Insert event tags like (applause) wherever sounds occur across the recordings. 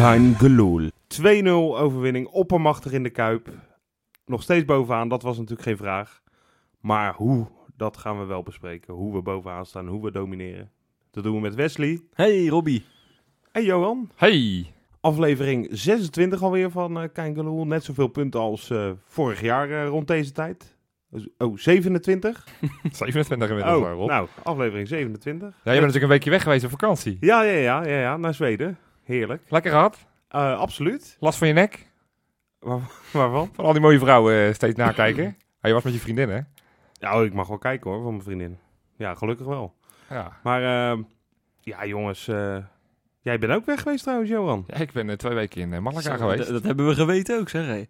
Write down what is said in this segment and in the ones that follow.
Kein geloel. 2-0 overwinning, oppermachtig in de Kuip. Nog steeds bovenaan, dat was natuurlijk geen vraag. Maar hoe, dat gaan we wel bespreken. Hoe we bovenaan staan, hoe we domineren. Dat doen we met Wesley Hey Robbie. en Johan. Hey! Aflevering 26 alweer van eh Kein geloel. Net zoveel punten als eh, vorig jaar eh, rond deze tijd. Oh, 27? 27 (laughs) inmiddels, Oh, oh, Rob. nou, aflevering 27. ja, je bent natuurlijk een weekje weg geweest op vakantie. Ja, ja, ja, ja, ja, naar Zweden. Heerlijk. Lekker gehad? Eh, absoluut. Last van je nek? Waar, (laughs) waarvan? Van al die mooie vrouwen eh, steeds nakijken? Ah, je was met je vriendin, hè? Ja, oh, ik mag wel kijken hoor, van mijn vriendin. Ja, gelukkig wel. Ja. Maar ehm, ja, jongens, eh, jij bent ook weg geweest trouwens, Johan. Ja, ik ben twee weken in Malaga Zo, geweest. Dat, dat hebben we geweten ook, zeg hé.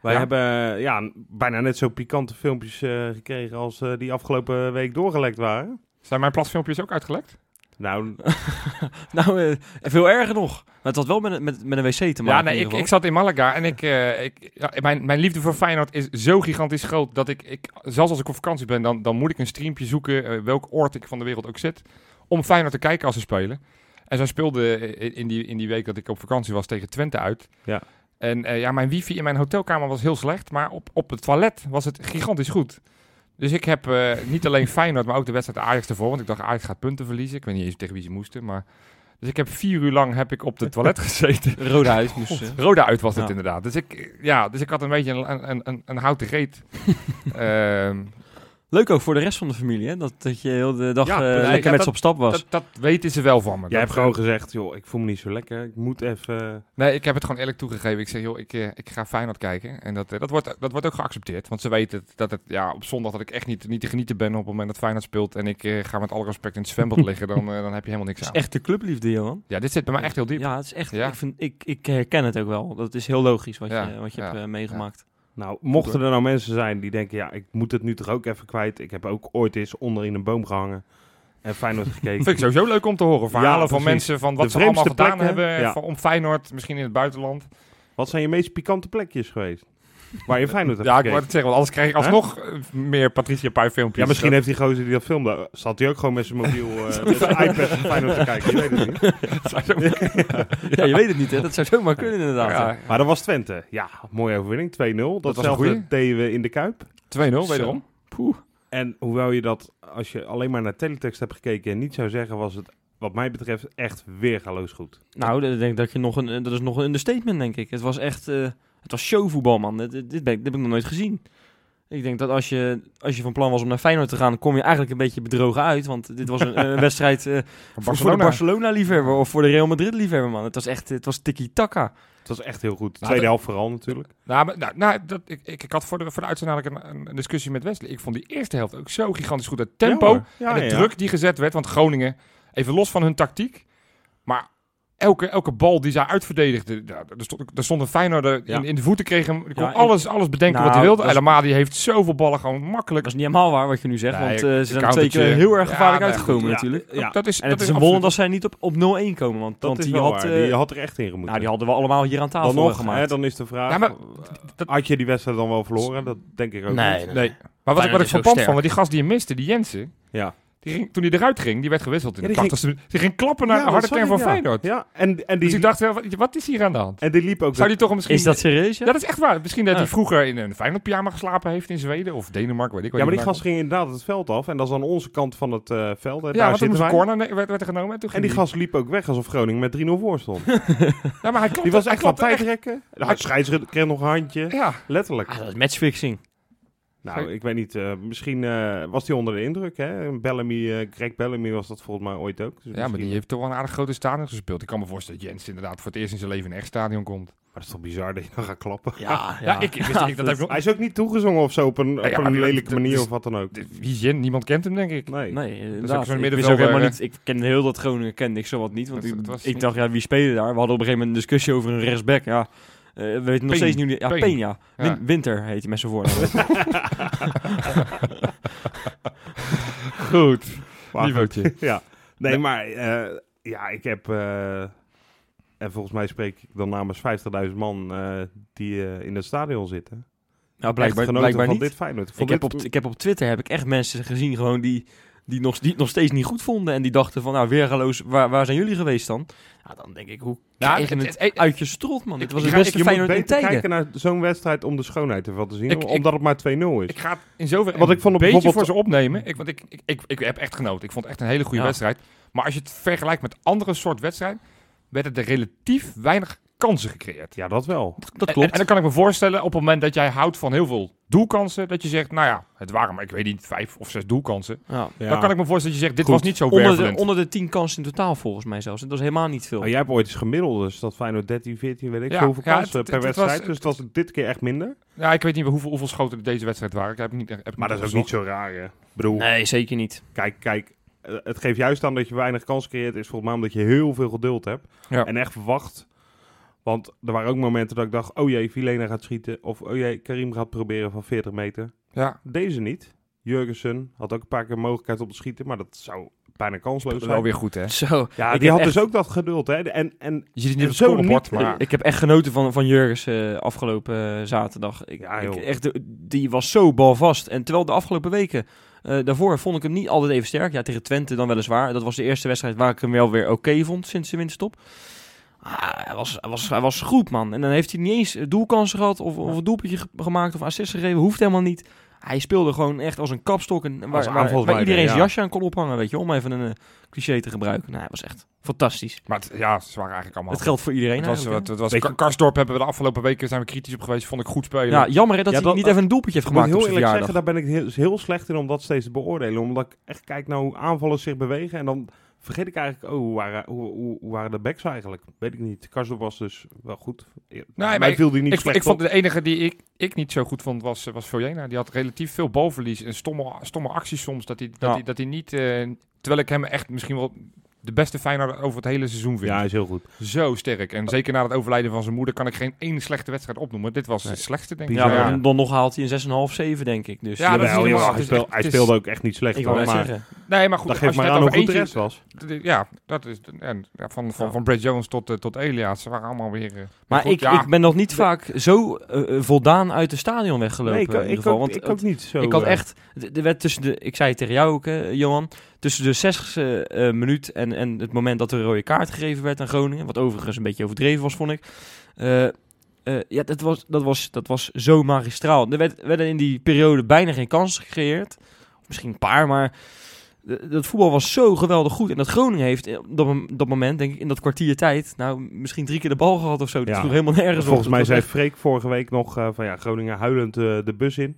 Wij Ja. hebben ja, bijna net zo pikante filmpjes eh, gekregen als die afgelopen week doorgelekt waren. Zijn mijn platfilmpjes ook uitgelekt? Nou, (laughs) Nou, eh, veel erger nog. Maar het had wel met, met, met een wc te maken. Ja, in nee, ieder ik, geval. ik zat in Malaga en ik, eh, ik, ja, mijn, mijn liefde voor Feyenoord is zo gigantisch groot dat ik, ik zelfs als ik op vakantie ben, dan, dan moet ik een streampje zoeken, eh, welk oord ik van de wereld ook zit, om Feyenoord te kijken als ze spelen. En zij speelde in in die, in die week dat ik op vakantie was tegen Twente uit. Ja. En eh, ja, mijn wifi in mijn hotelkamer was heel slecht, maar op, op het toilet was het gigantisch goed. Dus ik heb eh, niet alleen Feyenoord, maar ook de wedstrijd Ajax ervoor. Want ik dacht, Ajax gaat punten verliezen. Ik weet niet eens tegen wie ze moesten, maar... Dus ik heb vier uur lang heb ik op het (laughs) toilet gezeten. Rode huis moest. (laughs) Rode uit was het Ja. inderdaad. Dus ik, ja, dus ik had een beetje een, een, een, een houten reet. (laughs) Ehm, Leuk ook voor de rest van de familie, hè? Dat, dat je heel de dag Ja, eh, lekker Ja, met dat- ze op stap was. dat, dat weten ze wel van me. jij Dat- hebt gewoon gezegd, joh, ik voel me niet zo lekker. Ik moet even... Nee, ik heb het gewoon eerlijk toegegeven. Ik zeg, joh, ik, eh, ik ga Feyenoord kijken. En dat, eh, dat, wordt, dat wordt ook geaccepteerd. Want ze weten dat het, ja, op zondag dat ik echt niet, niet te genieten ben op het moment dat Feyenoord speelt. En ik eh, ga met alle respect in het zwembad (laughs) liggen. Dan, dan heb je helemaal niks Het aan. is echt de clubliefde, Johan. Ja, dit zit bij mij echt heel diep. Ja, het is echt. Ja. Ik, vind, ik, ik herken het ook wel. Dat is heel logisch wat Ja, je, wat je ja, hebt meegemaakt. Nou, mochten er nou mensen zijn die denken, ja, ik moet het nu toch ook even kwijt. Ik heb ook ooit eens onder in een boom gehangen en Feyenoord (laughs) gekeken. Vind ik sowieso leuk om te horen. Verhalen Ja, van mensen van wat De ze allemaal gedaan plekken, hebben. ja. van- om Feyenoord, misschien in het buitenland. Wat zijn je meest pikante plekjes geweest? Waar je Feyenoord hebt Ja, ik wou het zeggen, want anders krijg ik alsnog eh, meer Patricia Pai filmpjes. Ja, misschien heeft die gozer die dat filmde, zat hij ook gewoon met zijn mobiel, eh, (laughs) met zijn iPad van Feyenoord te kijken. Je weet het niet. (laughs) Ja, je weet het niet, hè? Dat zou zomaar kunnen, inderdaad. Ja, Maar dat was Twente. Ja, mooie overwinning. 2-0. was een Datzelfde deden we in de Kuip. 2-0 wederom. Poeh. En hoewel je dat, als je alleen maar naar teletext hebt gekeken en niet zou zeggen, was het wat mij betreft echt weergaloos goed. Nou, dat, denk ik dat, je nog een, dat is nog een understatement, denk ik. Het was echt... eh, het was showvoetbal, man. Dit, dit, dit ben ik, dit heb ik nog nooit gezien. Ik denk dat als je, als je van plan was om naar Feyenoord te gaan, kom je eigenlijk een beetje bedrogen uit. Want dit was een, een (laughs) wedstrijd eh, voor, voor de Barcelona-liefhebber of voor de Real Madrid-liefhebber, man. Het was echt, het was tiki-taka. Het was echt heel goed. Nou, Tweede helft vooral natuurlijk. Nou, maar, nou, nou dat, ik, ik, ik had voor de, voor de uitzending eigenlijk een, een discussie met Wesley. Ik vond die eerste helft ook zo gigantisch goed. Het tempo Ja, hoor. Ja, en de ja, ja. druk die gezet werd. Want Groningen, even los van hun tactiek. Maar elke, elke bal die zij uitverdedigden. Ja, er, stond, er stond een Feyenoorder Ja. in, in de voeten. Kreeg hem, die kon Ja, ik- alles, alles bedenken Nou, wat hij wilde. dat is- El Amadi heeft zoveel ballen gewoon makkelijk. Dat is niet helemaal waar wat je nu zegt, Nee, want eh, ze zijn twee keer heel erg Ja, gevaarlijk nee, uitgekomen goed, ja. natuurlijk. Ja. Dat is, En dat het is een wonder dat zij niet op, op 0-1 komen, want, want die, had, eh, die had er echt in gemoeten. nou, die hadden we allemaal hier aan tafel dan nog, gemaakt. hè, dan is de vraag, Ja, maar dat- had je die wedstrijd dan wel verloren? Dat denk ik ook Nee, niet. nee. Maar wat ik, wat verpand van, want die gast die je miste, die Jensen. Ja. Die ging, toen hij eruit ging, die werd gewisseld in Ja, de die ging- 80ste minuut. Die ging klappen naar Ja, de harde kern van ja. Feyenoord. Ja, en, en, die, Dus ik dacht, wel, wat- is hier aan de hand? en die liep ook... Zou die toch misschien... Is dat serieus? Ja? Dat is echt waar. Misschien dat hij vroeger in een Feyenoord pyjama geslapen heeft in Zweden of Denemarken, weet ik ja, maar die gast ging inderdaad het veld af. En dat is aan onze kant van het eh, veld. hè. Ja, Daar want toen corner ne- werd, werd er genomen. En, toen En ging die gast liep ook weg alsof Groningen met 3-0 voor stond. (laughs) Ja, maar hij klopte, Die was hij echt van tijdrekken. Scheidsrechter kreeg nog een handje. Ja, Letterlijk. Ah, dat is matchfixing. Nou, ik weet niet. eh, misschien eh, was hij onder de indruk. Hè? Bellamy, eh, Greg Bellamy was dat volgens mij ooit ook. Dus ja maar die heeft toch wel een aardig grote stadion gespeeld. Ik kan me voorstellen dat Jens inderdaad voor het eerst in zijn leven in een echt stadion komt. Maar dat is toch bizar dat je dan gaat klappen? Ja, (laughs) Ja, ik, ik wist niet, dat ik nog... Hij is ook niet toegezongen of zo op een, op ja, een lelijke manier dus- of wat dan ook. Wie is Jen? Niemand kent hem, denk ik. Nee. Nee, inderdaad. zo'n ik wist middenvelder, ook helemaal niet. Ik ken heel dat Groningen kende ik zo wat niet. Want ik, was ik niet- dacht, ja, wie spelen daar? We hadden op een gegeven moment een discussie over een rechtsback. Ja, eh, we weten nog steeds niet. Ja. Peen, ja. Ja. Win- Winter heet hij met zijn voornaam. (laughs) Goed. Niveautje. ja. Nee, Nee. maar eh, ja, ik heb... eh, en volgens mij spreek ik dan namens 50.000 man eh, die eh, in het stadion zitten. nou, blijkbaar, blijkbaar van niet. dit Feyenoord. Ik vond heb, dit- op, ik heb op Twitter heb ik echt mensen gezien gewoon die, die, nog, die het nog steeds niet goed vonden. En die dachten van, nou, weergaloos, waar, waar zijn jullie geweest dan? Ja, dan denk ik, hoe het- het, het- uit je strot, man? Ik- was het ga- beste Feyenoord in tijden. kijken naar zo'n wedstrijd om de schoonheid ervan te zien. Ik- ik- omdat het maar 2-0 is. Ik ga het in zoverre een ik vond het beetje voor ze opnemen. Ik, want ik, ik, ik, ik heb echt genoten. Ik vond het echt een hele goede Ja. wedstrijd. Maar als je het vergelijkt met andere soort wedstrijden, werden er relatief weinig kansen gecreëerd. ja, dat wel. Dat klopt. en dan kan ik me voorstellen, op het moment dat jij houdt van heel veel doelkansen, dat je zegt, nou ja, het waren maar, ik weet niet, vijf of zes doelkansen. ja. Ja. Dan kan ik me voorstellen dat je zegt, dit Goed. was niet zo Onder, de, onder de tien kansen in totaal volgens mij zelfs. Dat was helemaal niet veel. Maar jij hebt ooit eens gemiddeld, dus dat Feyenoord 13, 14, weet ik Ja, zoveel ja, kansen het- per het- het wedstrijd. was- dus dat was dit keer echt minder. Ja, ik weet niet hoeveel, hoeveel schoten deze wedstrijd waren. Ik heb niet, heb ik Maar dat is ook niet zo raar, hè. Ik bedoel, Nee, zeker niet. kijk, kijk. eh, Het geeft juist aan dat je weinig kans creëert, is volgens mij omdat je heel veel geduld hebt. Ja. En echt verwacht. Want er waren ook momenten dat ik dacht, oh jee, Vilena gaat schieten. Of oh jee, Karim gaat proberen van 40 meter. Ja, Deze niet. Jurgensen had ook een paar keer mogelijkheid om te schieten, maar dat zou bijna kansloos dat is zijn. wel weer goed, hè. Zo. Ja, ik die had echt- dus ook dat geduld, hè. En, en Je ziet het niet En op het maar... Ik heb echt genoten van, van Jurgens eh, afgelopen eh, zaterdag. Ik, Ja, ik- joh. echt, die was zo balvast. En terwijl de afgelopen weken eh, daarvoor vond ik hem niet altijd even sterk. Ja, tegen Twente dan weliswaar. Dat was de eerste wedstrijd waar ik hem wel weer oké vond sinds de winterstop. Ah, hij, was, hij, was, hij was goed, man. En dan heeft hij niet eens doelkansen gehad of, of een doelpuntje ge- gemaakt of assist gegeven. Hoeft helemaal niet. Hij speelde gewoon echt als een kapstok. En waar, iedereen zijn ja. jasje aan kon ophangen, weet je, om even een eh, cliché te gebruiken. Nou, hij was echt fantastisch. Maar het- ja, ze waren eigenlijk allemaal... Het geldt voor iedereen Het was, het, het was Karsdorp hebben we de afgelopen weken zijn we kritisch op geweest. Vond ik goed spelen. Ja, jammer hè, dat Ja, hij dat- niet even een doelpuntje heeft Ik moet gemaakt heel eerlijk verjaardag. zeggen, daar ben ik heel, heel slecht in om dat steeds te beoordelen. Omdat ik echt kijk naar hoe aanvallers zich bewegen. En dan vergeet ik eigenlijk, oh, hoe waren, hoe, hoe, hoe waren de backs eigenlijk? Weet ik niet. Karsdorp was dus wel goed. Nee, mij viel die niet ik, slecht ik vond de enige die ik, ik niet zo goed vond was, was Viljena. Die had relatief veel balverlies en stomme, stomme acties soms. Dat hij, dat Ja. dat hij niet... eh, terwijl ik hem echt misschien wel de beste Feyenoord over het hele seizoen vind. Ja, hij is heel goed. Zo sterk. En zeker na het overlijden van zijn moeder kan ik geen één slechte wedstrijd opnoemen. Dit was Nee. het slechtste, denk ik. Ja, dan nog haalt hij een 6,5, 7 denk ik. Dus Ja, dat is Jawel, hij, speel- echt- hij is- speelde ook echt niet slecht. ik hoor, maar zeggen. Nee, maar goed. dat als geeft maar het aan hoe goed de rest was. Ja, dat is... En, ja, van, van, van Brad Jones tot, eh, tot Elias. Ze waren allemaal weer... eh, Maar goed, ik, ja. ik ben nog niet vaak zo eh, voldaan uit de stadion weggelopen. Nee, ik, in ieder geval. ook, Want ik ook niet zo. ik had echt, d- er werd tussen de, ik zei het tegen jou ook, Johan, tussen de 60 e minuut en, en het moment dat een rode kaart gegeven werd aan Groningen, wat overigens een beetje overdreven was, vond ik. eh, eh, ja, dat was, dat, was, dat was zo magistraal. Er werd, werden in die periode bijna geen kansen gecreëerd. Misschien een paar, maar de- dat voetbal was zo geweldig goed. En dat Groningen heeft op dat, dat moment, denk ik, in dat kwartier tijd, nou, misschien drie keer de bal gehad of zo. Dat Ja. helemaal nergens op. Volgens mij zei Freek vorige week nog eh, van ja, Groningen huilend eh, de bus in.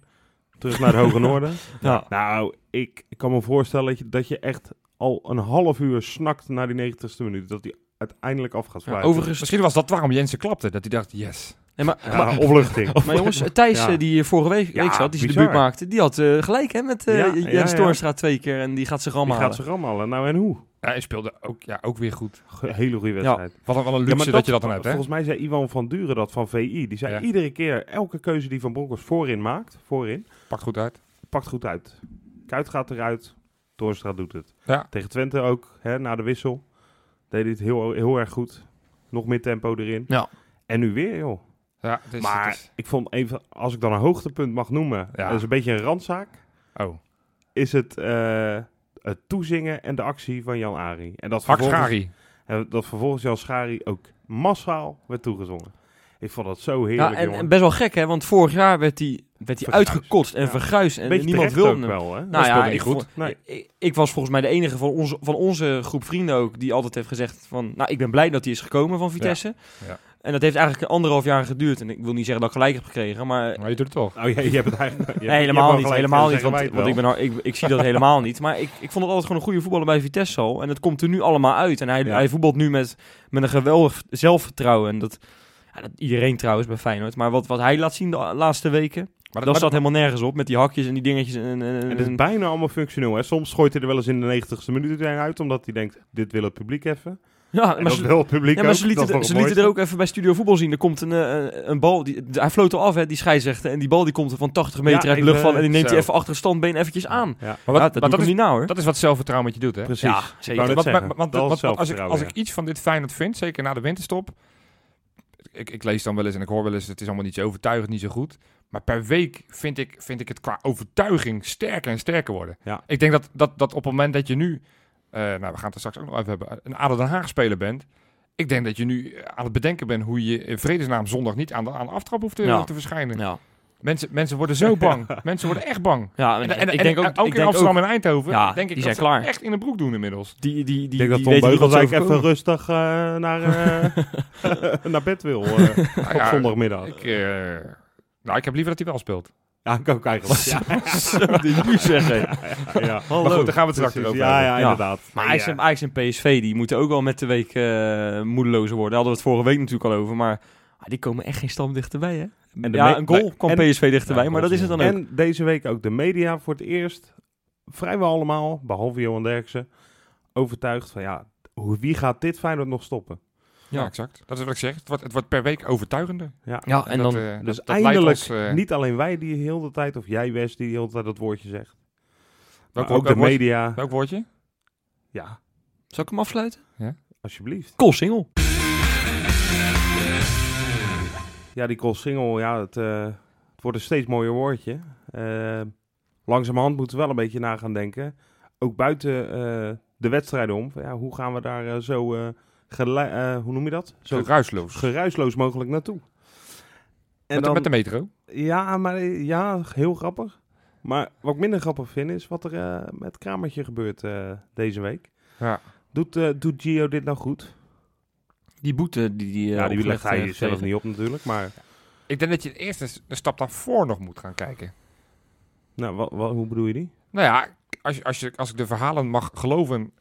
Terug naar het Hoge (laughs) Noorden. Ja. Nou, ik, ik kan me voorstellen dat je, dat je echt al een half uur snakt naar die 90ste minuut. Dat die uiteindelijk af gaat overigens, Misschien was dat waarom Jensen klapte. Dat hij dacht, yes. nee, maar, Ja, opluchting. (laughs) Maar jongens, Thijs Ja. eh, die hier vorige week, Ja, week zat, die zijn debuut maakte, die had eh, gelijk hè, met eh Ja, Jens ja, ja. Toornstra twee keer en die gaat zich Die allemaal gaat zich allemaal halen. Nou en hoe? Ja, hij speelde ook, ja, ook weer goed. Ge- Hele goede wedstrijd. Wat een, wel een Ja, luxe maar dat, je dat dan hebt, hè? Volgens mij zei Ivan van Duren dat van VI. Die zei Ja. iedere keer, elke keuze die Van Bronckhorst voorin maakt, voorin, Pakt goed uit. pakt goed uit. Kuit gaat eruit, Toornstra doet het. Ja. Tegen Twente ook, hè, na de wissel, deed hij het heel, heel erg goed. Nog meer tempo erin. Ja. En nu weer, joh. Ja, het is, maar het is- ik vond even, als ik dan een hoogtepunt mag noemen, Ja. dat is een beetje een randzaak, Oh. is het, eh, het toezingen en de actie van Jan Ari. En dat vervolgens, en dat vervolgens Jan Schari ook massaal werd toegezongen. Ik vond dat zo Ja, heerlijk, en, jongen. en best wel gek hè, want vorig jaar werd hij werd hij uitgekotst en Ja. verguisd en Beetje niemand wilde ook hem. wel, hè? Nou Dat ja, speelde ik, niet goed. vond- Nee. ik, ik was volgens mij de enige van onze, van onze groep vrienden ook die altijd heeft gezegd van, nou ik ben blij dat hij is gekomen van Vitesse. Ja. En dat heeft eigenlijk anderhalf jaar geduurd en ik wil niet zeggen dat ik gelijk heb gekregen, maar Maar je doet het toch. Oh, ja, je hebt het eigenlijk... je- je Nee, helemaal niet. Helemaal niet. Want, want ik, ben, ik, ik zie dat helemaal niet. Maar ik, ik vond het altijd gewoon een goede voetballer bij Vitesse al. En het komt er nu allemaal uit. En hij, Ja. hij voetbalt nu met, met een geweldig zelfvertrouwen. En dat, Ja, dat, iedereen trouwens bij Feyenoord. Maar wat, wat hij laat zien de laatste weken, Maar dat staat helemaal nergens op. Met die hakjes en die dingetjes. En, en, En het is bijna allemaal functioneel. Hè? Soms gooit hij er wel eens in de 90ste minuut uit, omdat hij denkt, dit wil het publiek even. ja, En maar ze, het publiek ja, maar ze lieten, er, ze lieten er ook even bij Studio Voetbal zien. Er komt een, eh, een, een bal. Die, hij floot al af, hè, die scheidsrechter. En die bal die komt er van 80 meter Ja, uit de lucht even, van. En die neemt hij even achter het standbeen eventjes aan. Ja, Maar Ja, wat, dat maar is, niet nou hoor. dat is wat zelfvertrouwen met je doet, hè? precies. Ja, zeker. Want, maar- dat als, ik, als ik iets van dit Feyenoord vind, zeker na de winterstop... Ik, ik lees dan wel eens en ik hoor wel eens, het is allemaal niet zo overtuigend, niet zo goed. Maar per week vind ik, vind ik het qua overtuiging sterker en sterker worden. Ja. Ik denk dat, dat, dat op het moment dat je nu, eh, nou we gaan het er straks ook nog even hebben, een ADO Den Haag speler bent... Ik denk dat je nu aan het bedenken bent hoe je in vredesnaam zondag niet aan de, aan de aftrap hoeft te, Ja. te verschijnen. Ja, Mensen, mensen worden zo (laughs) bang. mensen worden echt bang. ja En, en, en, ik en- denk ook, en ook ik in denk Amsterdam ook en Eindhoven, Ja, denk ik die dat zijn ze klaar. echt in de broek doen inmiddels. die, die, die, Ik denk dat die Tom weten niet wat Beugels ze eigenlijk even rustig eh, naar, (laughs) eh, (laughs) naar bed wil eh, Nou op ja, zondagmiddag. Ik, eh, nou, ik heb liever dat hij wel speelt. Ja, ik ook eigenlijk. (laughs) Ja, die nu zeggen. ja. Hallo. Maar goed, daar gaan we het straks over Ja, hebben. ja, Ja. inderdaad. Maar Ajax, en, Ajax en PSV, die moeten ook wel met de week eh moedelozer worden. Daar hadden we het vorige week natuurlijk al over. Maar ah, die komen echt geen stap dichterbij, hè? En de ja, een goal kwam en- PSV dichterbij, Ja, maar dat is het dan ook. En deze week ook de media voor het eerst, vrijwel allemaal, behalve Johan Derksen, overtuigd van ja, hoe- wie gaat dit Feyenoord nog stoppen? Ja, Ja. exact. Dat is wat ik zeg. Het wordt, het wordt per week overtuigender. Ja. Ja, en dat, dan... eh, Dus dat- dat leidt eindelijk, ons, eh, niet alleen wij die heel de tijd, of jij Wes die heel de tijd dat woordje zegt, welk, maar ook de media. welk woordje? Ja, Zal ik hem afsluiten? alsjeblieft. Cool single. Ja, die call single, ja, het, eh, het wordt een steeds mooier woordje. Eh langzamerhand moeten we wel een beetje na gaan denken. Ook buiten eh, de wedstrijden om. Van, Ja, hoe gaan we daar eh, zo, eh, eh, hoe noem je dat? Zo Zo ruisloos. geruisloos mogelijk naartoe. En Met, de- dan, met de metro. Ja, maar ja, heel grappig. Maar wat ik minder grappig vind is wat er eh, met Kramertje gebeurt eh, deze week. Ja. Doet, eh, doet Gio dit nou goed? Die boete die die, ja, die legt hij zelf niet op natuurlijk. Maar Ik denk dat je eerst een, stap daarvoor nog moet gaan kijken. nou, wa- wa- hoe bedoel je die? Nou ja, als, je, als, je, als ik de verhalen mag geloven,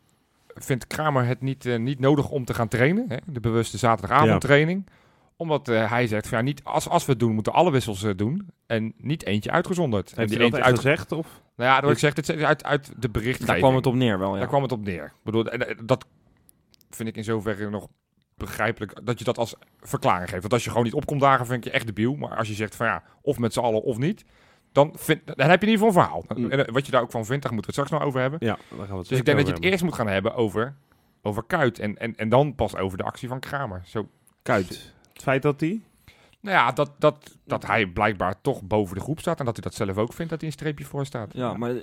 vindt Kramer het niet, eh, niet nodig om te gaan trainen. Hè? De bewuste zaterdagavondtraining. Omdat eh, hij zegt, van, ja, niet, als, als we het doen, moeten alle wissels eh, doen. En niet eentje uitgezonderd. en Heeft die hij dat eentje uit, gezegd? Of? nou ja, dat ik zeg, uit, uit de berichtgeving. Daar kwam het op neer wel, ja. Daar kwam het op neer. Ik bedoel, en, dat vind ik in zoverre nog begrijpelijk dat je dat als verklaring geeft. Want als je gewoon niet opkomt dagen, vind ik je echt debiel. Maar als je zegt van ja, of met z'n allen of niet, dan, vind, dan heb je in ieder geval een verhaal. Mm. En eh, wat je daar ook van vindt, daar moeten we het straks nog over hebben. Ja, daar gaan we het Dus ik denk dat je het eerst moet gaan hebben over, over Kuit. En, en, en dan pas over de actie van Kramer. Zo, Kuit. Het feit dat hij... nou ja, dat, dat, dat hij blijkbaar toch boven de groep staat. En dat hij dat zelf ook vindt, dat hij een streepje voor staat. Ja, maar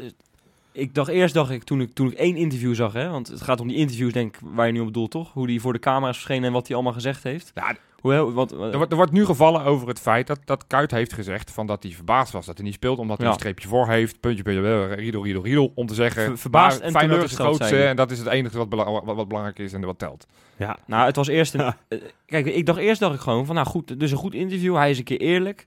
ik dacht eerst, dacht ik, toen ik, toen ik één interview zag, hè, want het gaat om die interviews, denk ik, waar je nu op bedoelt, toch? Hoe die voor de camera's verschenen en wat hij allemaal gezegd heeft. Ja, Hoe, wat, Er wordt, er wordt nu gevallen over het feit dat, dat Kuit heeft gezegd van dat hij verbaasd was dat hij niet speelt, omdat hij Ja. een streepje voor heeft, puntje, puntje, eh, riedel, riedel, riedel, om te zeggen, Ver- verbaasd maar en Feyenoord is teleurgesteld, grootste en dat is het enige wat, bela- wat, wat belangrijk is en wat telt. Ja, Nou, het was eerst een... Ja. eh, kijk, ik dacht eerst dacht ik gewoon van, nou goed, dus een goed interview. Hij is een keer eerlijk.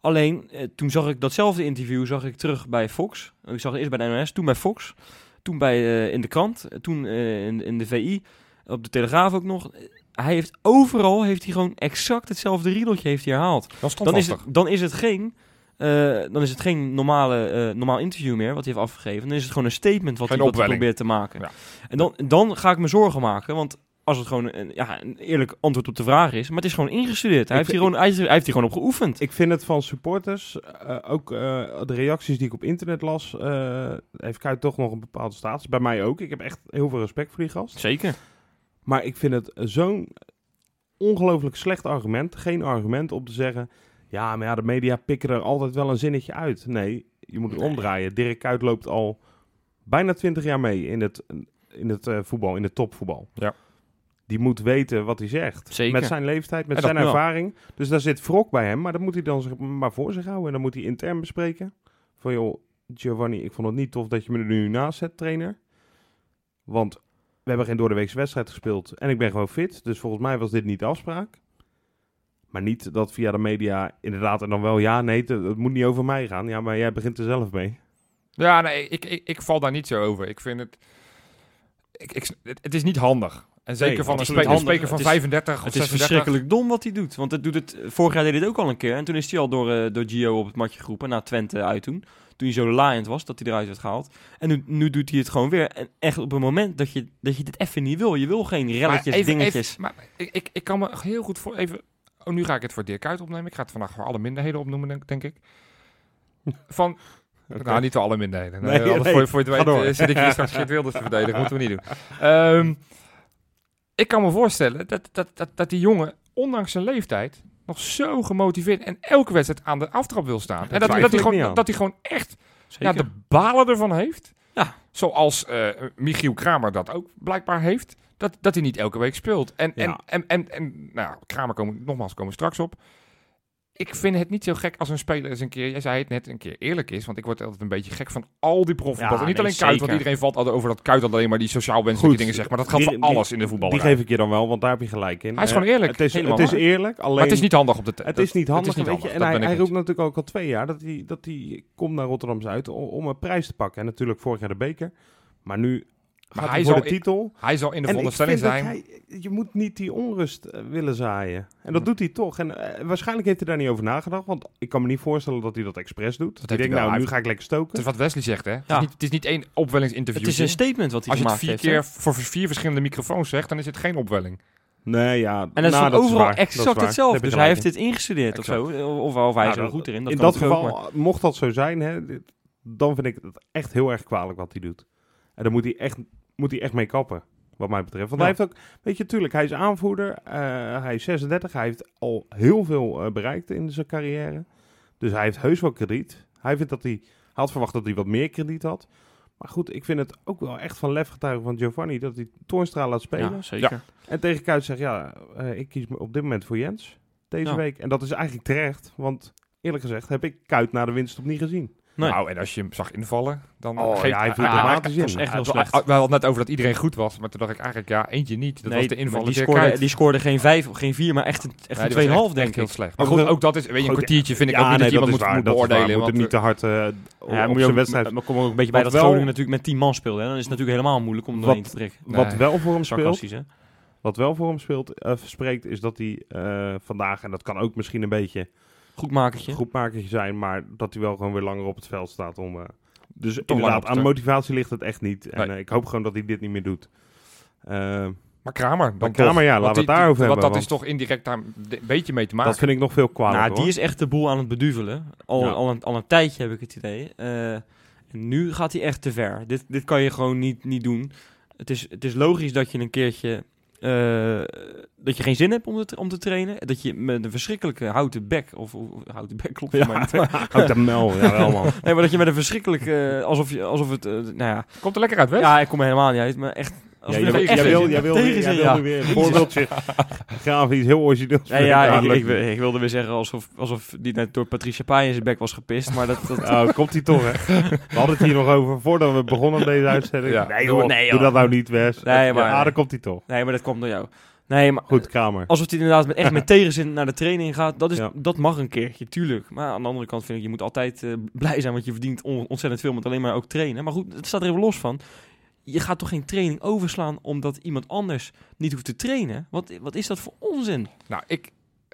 Alleen, eh, toen zag ik datzelfde interview zag ik terug bij Fox. Ik zag het eerst bij de NOS, toen bij Fox. Toen bij, eh, in de krant, toen eh, in, in de VI, op de Telegraaf ook nog. Hij heeft overal, heeft hij gewoon exact hetzelfde riedeltje heeft hij herhaald. Dan is, het, dan is het geen... dan is het geen normale, normaal interview meer wat hij heeft afgegeven. Dan is het gewoon een statement wat hij, wat hij probeert te maken. Ja. En dan, dan ga ik me zorgen maken. Want als het gewoon een, ja, een eerlijk antwoord op de vraag is. Maar het is gewoon ingestudeerd. Hij, Ik heeft, hier gewoon, hij, heeft- hij heeft hier gewoon op geoefend. ik vind het van supporters, eh, ook eh, de reacties die ik op internet las, eh, heeft Kuit toch nog een bepaalde status. Bij mij ook. Ik heb echt heel veel respect voor die gast. Zeker. Maar ik vind het zo'n ongelooflijk slecht argument. Geen argument om te zeggen, ja, maar ja, de media pikken er altijd wel een zinnetje uit. Nee, je moet het Nee. omdraaien. Dirk Kuyt loopt al bijna twintig jaar mee in het, in het voetbal, in het topvoetbal. Ja. Die moet weten wat hij zegt. Zeker. Met zijn leeftijd, met zijn ervaring. Dus daar zit wrok bij hem, maar dat moet hij dan zich maar voor zich houden. En dan moet hij intern bespreken. Van joh, Giovanni, ik vond het niet tof dat je me er nu naast zet, trainer. Want we hebben geen doordeweekse wedstrijd gespeeld en ik ben gewoon fit. Dus volgens mij was dit niet de afspraak. Maar niet dat via de media inderdaad en dan wel ja, nee, het, moet niet over mij gaan. Ja, maar jij begint er zelf mee. Ja, nee, ik, ik, ik val daar niet zo over. Ik vind het... ik, ik, het is niet handig. En zeker Nee, van een, spe- een speler van Het is- 35 of Het is 36. verschrikkelijk dom wat hij doet. Want het doet het, vorig jaar deed hij het ook al een keer. En toen is hij al door, eh, door Gio op het matje geroepen. Na Twente uit toen. Toen hij zo laaiend was, dat hij eruit werd gehaald. En nu, nu doet hij het gewoon weer. En echt op een moment dat je, dat je dit even niet wil. Je wil geen relletjes, even- dingetjes. even- maar ik, ik, ik kan me heel goed voor even... Oh, nu ga ik het voor Dirk uit opnemen. Ik ga het vandaag voor alle minderheden opnoemen, denk, denk ik. Van, (laughs) nou niet voor alle minderheden. Nee, Nee, voor, voor je het weet eh, zit ik hier straks Geert Wilders te verdedigen. moeten we niet doen. Ehm, ik kan me voorstellen dat, dat, dat, dat die jongen, ondanks zijn leeftijd, nog zo gemotiveerd en elke wedstrijd aan de aftrap wil staan. en dat, dat, hij gewoon, dat hij gewoon echt ja, de balen ervan heeft. Ja. Zoals eh, Michiel Kramer dat ook blijkbaar heeft. Dat, dat hij niet elke week speelt. En, en, en, en, en nou, Kramer komen, nogmaals, komen we straks op. Ik vind het niet zo gek als een speler eens een keer, jij zei het net, een keer eerlijk is. Want ik word altijd een beetje gek van al die profvoetbal. Ja, niet nee, alleen Kuit, want iedereen valt altijd over dat Kuit alleen maar die sociaal wenselijke Goed. dingen zegt. Maar dat geldt Die- voor alles in de voetbal. Die geef ik je dan wel, want daar heb je gelijk in. Hij is Eh, gewoon eerlijk. Het is, Helemaal het is eerlijk, alleen... Maar het is niet handig op de Het dat- is niet handig, niet weet je. handig, En hij, roept natuurlijk ook al twee jaar dat hij, dat hij komt naar Rotterdam Zuid om, om een prijs te pakken. En natuurlijk vorig jaar de beker. Maar nu gaat hij voor zal de in- titel. Hij zal in de veronderstelling dat zijn. hij, je moet niet die onrust eh, willen zaaien. En dat doet hij toch. En eh, waarschijnlijk heeft hij daar niet over nagedacht. Want ik kan me niet voorstellen dat hij dat expres doet. Dat Dat heeft hij denkt, nou, nu ga ik lekker stoken. Het is wat Wesley zegt, hè? Het, Ja. is, niet, het is niet één opwellingsinterview. Het is een statement wat hij Als je het vier heeft. keer voor vier verschillende microfoons zegt, dan is het geen opwelling. Nee, ja. En dat is nou, overal waar. Dat is exact hetzelfde. Dus hij heeft dit ingestudeerd of zo. Of, of hij is Nou, er goed erin. Dat in kan dat geval, mocht dat zo zijn, hè, dan vind ik het echt heel erg kwalijk wat hij doet. En dan moet hij echt, moet hij echt mee kappen, wat mij betreft. Want Ja. hij heeft ook, weet je, tuurlijk, hij is aanvoerder, eh, hij is 36, hij heeft al heel veel eh, bereikt in zijn carrière. Dus hij heeft heus wel krediet. Hij vindt dat hij, hij had verwacht dat hij wat meer krediet had. Maar goed, ik vind het ook wel echt van lef getuigen van Giovanni dat hij Toornstra laat spelen. Ja, zeker. En tegen Kuit zegt, ja, eh, ik kies me op dit moment voor Jens deze Ja. week. En dat is eigenlijk terecht, want eerlijk gezegd heb ik Kuit na de winst op niet gezien. Nee. Nou, en als je hem zag invallen, dan... Oh, geeft- ja, hij viel dramatisch dat was in. echt heel we- slecht. We hadden het net over dat iedereen goed was, maar toen dacht ik eigenlijk, ja, eentje niet. Dat Nee, was de maar inval. die scoorde, die scoorde geen vijf of geen vier, maar echt een, echt een 2,5 denk heel ik. slecht. Maar goed, ook dat is, weet je, een kwartiertje vind ik Ja, ook niet nee, dat je iemand is moet, waar, moet dat is waar. beoordelen. We moeten want, niet te hard eh, Ja, op moet je zijn wedstrijd. maar kom ook een beetje bij dat Groningen natuurlijk met 10 man speelde. Dan is het natuurlijk helemaal moeilijk om doorheen te trekken. Wat wel voor hem speelt, wat wel voor hem speelt, eh, spreekt, is dat hij eh, vandaag, en dat kan ook misschien een beetje Goed makertje. groepmakertje zijn, maar dat hij wel gewoon weer langer op het veld staat om... eh, dus inderdaad, aan motivatie ligt het echt niet. En Nee. eh, ik hoop gewoon dat hij dit niet meer doet. Eh, maar Kramer, dan Maar Kramer, toch. ja, laten we het daarover die- Want hebben, dat is toch indirect daar een beetje mee te maken. dat vind ik nog veel kwalijk, Nou, die hoor. is echt de boel aan het beduvelen. Al, Ja. al, een, al een tijdje heb ik het idee. Eh, en nu gaat hij echt te ver. Dit, dit kan je gewoon niet, niet doen. Het is, het is logisch dat je een keertje... eh, dat je geen zin hebt om te, om te trainen. Dat je met een verschrikkelijke houten bek... Of, of houten bek klopt voor mij Ja, niet. (laughs) houd de mel. Ja, wel, man. Nee, maar dat je met een verschrikkelijke... alsof, je, alsof het... eh, nou ja, Komt er lekker uit, ja, ik kom er helemaal niet uit. Maar echt... Ja, jij, je wil, jij, wil, tegen jij, wilde ja. weer een voorbeeldje graven, iets heel origineels. Nee, ja, Ja, ik, ik, ik wilde weer zeggen alsof, alsof die net door Patricia Pai in zijn bek was gepist. Maar dat, dat, (laughs) Oh, komt hij toch, hè? We hadden het hier nog over voordat we begonnen aan deze uitzending. Ja. Nee, joh, nee, doe dat nou niet, Wes. Nee, maar- Ah, dan komt hij toch. nee, maar dat komt door jou. Nee, maar Goed, Kramer. alsof hij inderdaad met, echt met (laughs) tegenzin naar de training gaat, dat, is, Ja. dat mag een keertje, tuurlijk. Maar aan de andere kant vind ik, je moet altijd eh, blij zijn, want je verdient on- ontzettend veel met alleen maar ook trainen. Maar goed, het staat er even los van. Je gaat toch geen training overslaan omdat iemand anders niet hoeft te trainen? Wat, wat is dat voor onzin? Nou, ik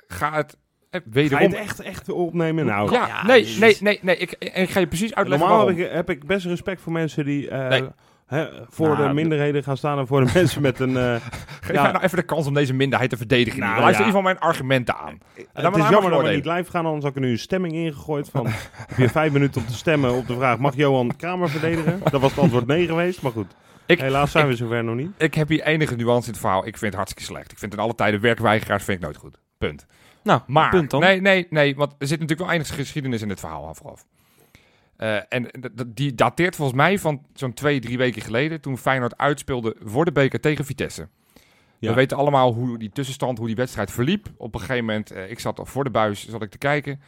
ga het eh, Ga je wederom... het echt, echt opnemen? Nou, ja, Ja, nee, nee, nee, nee. Ik, ik ga je precies uitleggen normaal waarom. heb ik, heb ik best respect voor mensen die eh, Nee. Hè, voor Nou, de de- minderheden gaan staan en voor de (laughs) mensen met een... eh, Geef ja. mij nou even de kans om deze minderheid te verdedigen. Nou, Luister ja. in ieder geval mijn argumenten aan. dan het maar is jammer dat we niet live gaan, anders had ik er nu een stemming ingegooid van... heb je vijf minuten om te stemmen op de vraag... mag Johan Kramer verdedigen? Dat was het antwoord nee geweest, maar goed. Ik- Helaas zijn we zover nog niet. Ik heb hier enige nuance in het verhaal. Ik vind het hartstikke slecht. Ik vind in alle tijden werkweigeraars vind ik nooit goed. Punt. Nou, Maar, punt dan. nee, nee, nee, want er zit natuurlijk wel enige geschiedenis in dit verhaal aan Eh, en die dateert volgens mij van zo'n twee, drie weken geleden... toen Feyenoord uitspeelde voor de beker tegen Vitesse. Ja. We weten allemaal hoe die tussenstand, hoe die wedstrijd verliep. Op een gegeven moment, eh, ik zat al voor de buis zat ik te kijken.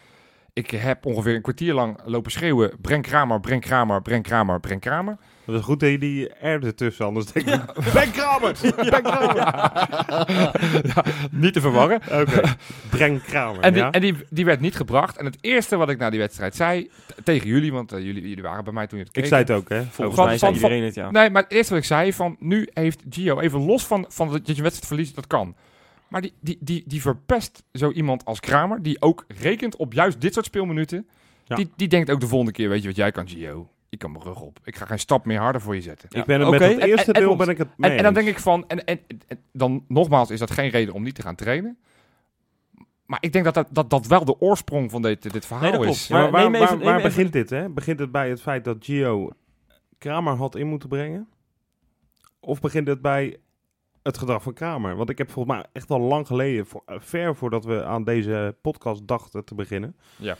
Ik heb ongeveer een kwartier lang lopen schreeuwen, breng Kramer, breng Kramer, breng Kramer, breng Kramer. Dat is goed dat je die R ertussen, anders denk ik... (laughs) Ben Kramer! (laughs) Ja, niet te verwarren. Oké, Breng Kramer, En, die, ja? en die, die werd niet gebracht. En het eerste wat ik na die wedstrijd zei, tegen jullie, want eh, jullie, jullie waren bij mij toen je het keek. Ik zei het ook, hè? Volgens Van- mij zei van- iedereen het, ja. Nee, maar het eerste wat ik zei, van nu heeft Gio, even los van, van dat je een wedstrijd verliest, dat kan. Maar die, die, die, die verpest zo iemand als Kramer, die ook rekent op juist dit soort speelminuten. Ja. Die, die denkt ook de volgende keer, weet je wat jij kan, Gio? Ik kan mijn rug op. Ik ga geen stap meer harder voor je zetten. Ik ben het met het En- eerste en- en deel ons- ben ik het mee En, en dan denk ik van, en, en, en dan nogmaals is dat geen reden om niet te gaan trainen. Maar ik denk dat dat, dat, dat wel de oorsprong van dit, dit verhaal Nee, is. Ja, maar Maar waar, even- waar, waar begint dit, hè? Begint het bij het feit dat Gio Kramer had in moeten brengen? Of begint het bij het gedrag van Kramer? Want ik heb volgens mij echt al lang geleden, voor, eh, ver voordat we aan deze podcast dachten te beginnen, Ja.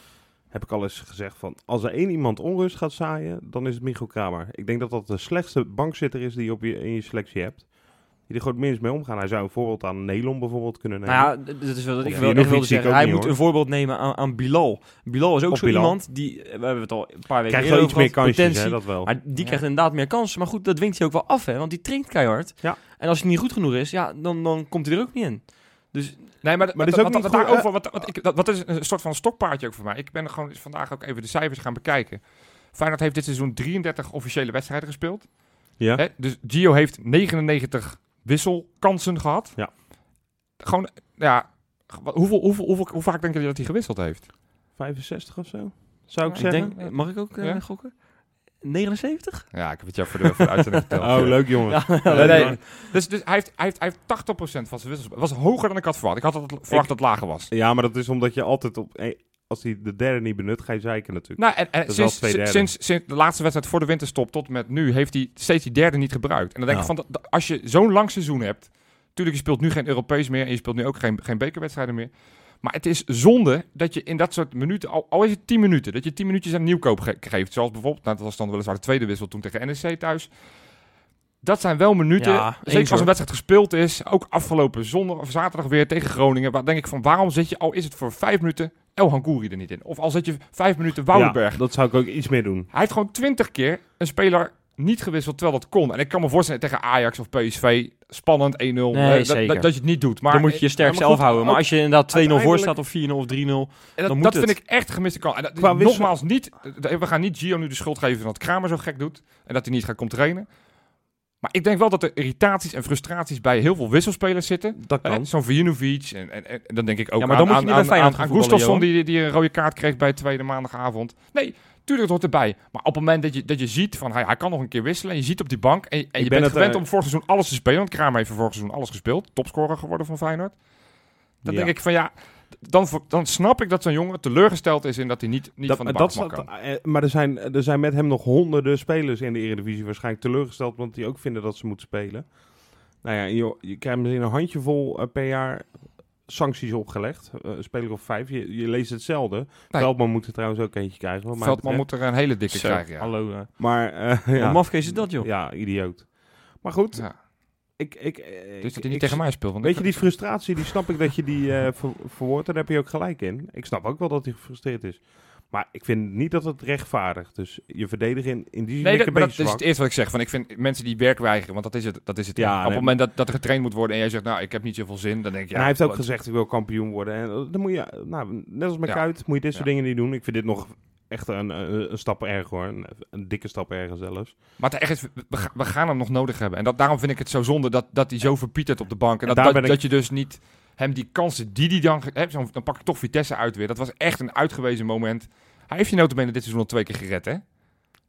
heb ik al eens gezegd van, als er één iemand onrust gaat zaaien, dan is het Michiel Kramer. Ik denk dat dat de slechtste bankzitter is die je op je, in je selectie hebt. Die er gewoon minst mee omgaan. Hij zou een voorbeeld aan Nelon bijvoorbeeld kunnen nemen. Nou ja, dat is wel dat Of ik wilde zeggen. Hij niet, moet hoor. een voorbeeld nemen aan, aan Bilal. Bilal is ook Op zo Bilal. iemand die, eh, we hebben het al een paar weken Krijgt wel iets meer hè, potentie. dat wel. Maar die Ja. krijgt inderdaad meer kansen. Maar goed, dat dwingt hij ook wel af, hè. Want die traint keihard. Ja. En als hij niet goed genoeg is, ja, dan, dan komt hij er ook niet in. Dus Nee, maar, Maar dit is wat, ook wat, niet wat daarover, wat, wat, ik, dat, wat is een soort van stokpaardje ook voor mij. Ik ben er gewoon vandaag ook even de cijfers gaan bekijken. Feyenoord heeft dit seizoen 33 officiële wedstrijden gespeeld. Ja. Hè? Dus Gio heeft 99 wisselkansen gehad. Ja. Gewoon, ja, wat- hoeveel, hoeveel, hoeveel, hoe vaak denk je dat hij gewisseld heeft? 65 of zo? Zou ik ik zeggen? denk, mag ik ook eh, Ja? gokken? 79? Ja, ik heb het jou voor de, voor de uitzending (laughs) verteld. Oh, leuk jongen. Ja, Nee, nee. Dus, dus hij, heeft, hij, heeft, hij heeft 80% van zijn wissels. Dat was hoger dan ik had verwacht. Ik had dat verwacht dat het lager was. Ja, maar dat is omdat je altijd op... Als hij de derde niet benut, ga je zeiken natuurlijk. Nou, en, en sinds, sinds, sinds de laatste wedstrijd voor de winterstop tot met nu heeft hij steeds die derde niet gebruikt. En dan denk ik van, dat- dat- als je zo'n lang seizoen hebt, natuurlijk je speelt nu geen Europees meer en je speelt nu ook geen, geen bekerwedstrijden meer. Maar het is zonde dat je in dat soort minuten, al, al is het 10 minuten, dat je 10 minuutjes aan nieuwkoop ge- geeft. Zoals bijvoorbeeld, nou, dat was dan weliswaar de tweede wissel toen tegen NEC thuis. Dat zijn wel minuten, Ja, zeker als een wedstrijd gespeeld is, ook afgelopen zondag of zaterdag weer tegen Groningen. Waar denk ik van, waarom zit je, al is het voor vijf minuten, El Hankouri er niet in? Of al zit je vijf minuten Woudenberg Ja, dat zou ik ook iets meer doen. hij heeft gewoon twintig keer een speler niet gewisseld terwijl dat kon. En ik kan me voorstellen tegen Ajax of PSV, spannend 1-0, Nee, eh, dat, zeker. dat, dat je het niet doet. Maar, dan moet je je sterk Ja, zelf goed, houden. Maar als je inderdaad 2-0 voor staat of 4-0 of 3-0... en dat, dan moet dat het. vind ik echt gemiste kans. En dat, nogmaals, niet, we gaan niet Gio nu de schuld geven dat Kramer zo gek doet. En dat hij niet gaat komen trainen. Maar ik denk wel dat er irritaties en frustraties bij heel veel wisselspelers zitten. Dat Hè, kan. Zo'n Vujinovic. En, en, en dan denk ik ook Ja, maar aan, dan moet je aan, niet aan, aan, aan Gustafsson, die, die een rode kaart kreeg bij de tweede maandagavond. Nee, tuurlijk, het hoort erbij. Maar op het moment dat je, dat je ziet van hij, hij kan nog een keer wisselen. En je ziet op die bank. En, en je ben bent het, gewend eh, om vorig seizoen alles te spelen. Want Kramer heeft vorig seizoen alles gespeeld. Topscorer geworden van Feyenoord. Dan Ja. denk ik van ja, dan, dan snap ik dat zo'n jongen teleurgesteld is in dat hij niet, niet Dat- van de dat bank staat- mag komen. eh, maar er zijn, er zijn met hem nog honderden spelers in de Eredivisie waarschijnlijk teleurgesteld, want die ook vinden dat ze moeten spelen. Nou ja, je, je krijgt misschien een handjevol eh, per jaar sancties opgelegd. Eh, een speler of vijf. Je, je leest hetzelfde. Nee. Veldman moet er trouwens ook eentje krijgen. wat Veldman betreft. moet er een hele dikke Zo, krijgen. Ja. hallo. eh. Maar eh, (laughs) Wat ja, mafkees is dat, joh. ja, idioot. Maar goed, Ja. Ik, ik, eh, Dus dat hij niet tegen mij speelt. Want Weet je, die frustratie, die snap ik dat je die ver, verwoordt. Daar heb je ook gelijk in. Ik snap ook wel dat hij gefrustreerd is. Maar ik vind niet dat het rechtvaardigt. Dus je verdediging in die zin Nee, dat, een dat beetje is zwak. het eerste wat ik zeg. Van, ik vind mensen die werk weigeren, want dat is het. Dat is het Ja, Op het moment dat, dat er getraind moet worden en jij zegt, nou, ik heb niet zoveel zin, dan denk ik, ja, en hij heeft ook wat- gezegd, ik wil kampioen worden. En eh, dan moet je, nou, net als met Ja. Kuit, moet je dit soort Ja. dingen niet doen. Ik vind dit nog echt een, een, een stap erger hoor. Een, een dikke stap erger zelfs. Maar het echt is, we, ga- we gaan hem nog nodig hebben. En dat, daarom vind ik het zo zonde dat, dat hij zo verpietert op de bank. En En dat, dat, ben ik- dat je dus niet hem die kansen die hij dan... Hè, dan pak ik toch Vitesse uit weer. Dat was echt een uitgewezen moment. Hij heeft je notabene dit seizoen al twee keer gered, hè?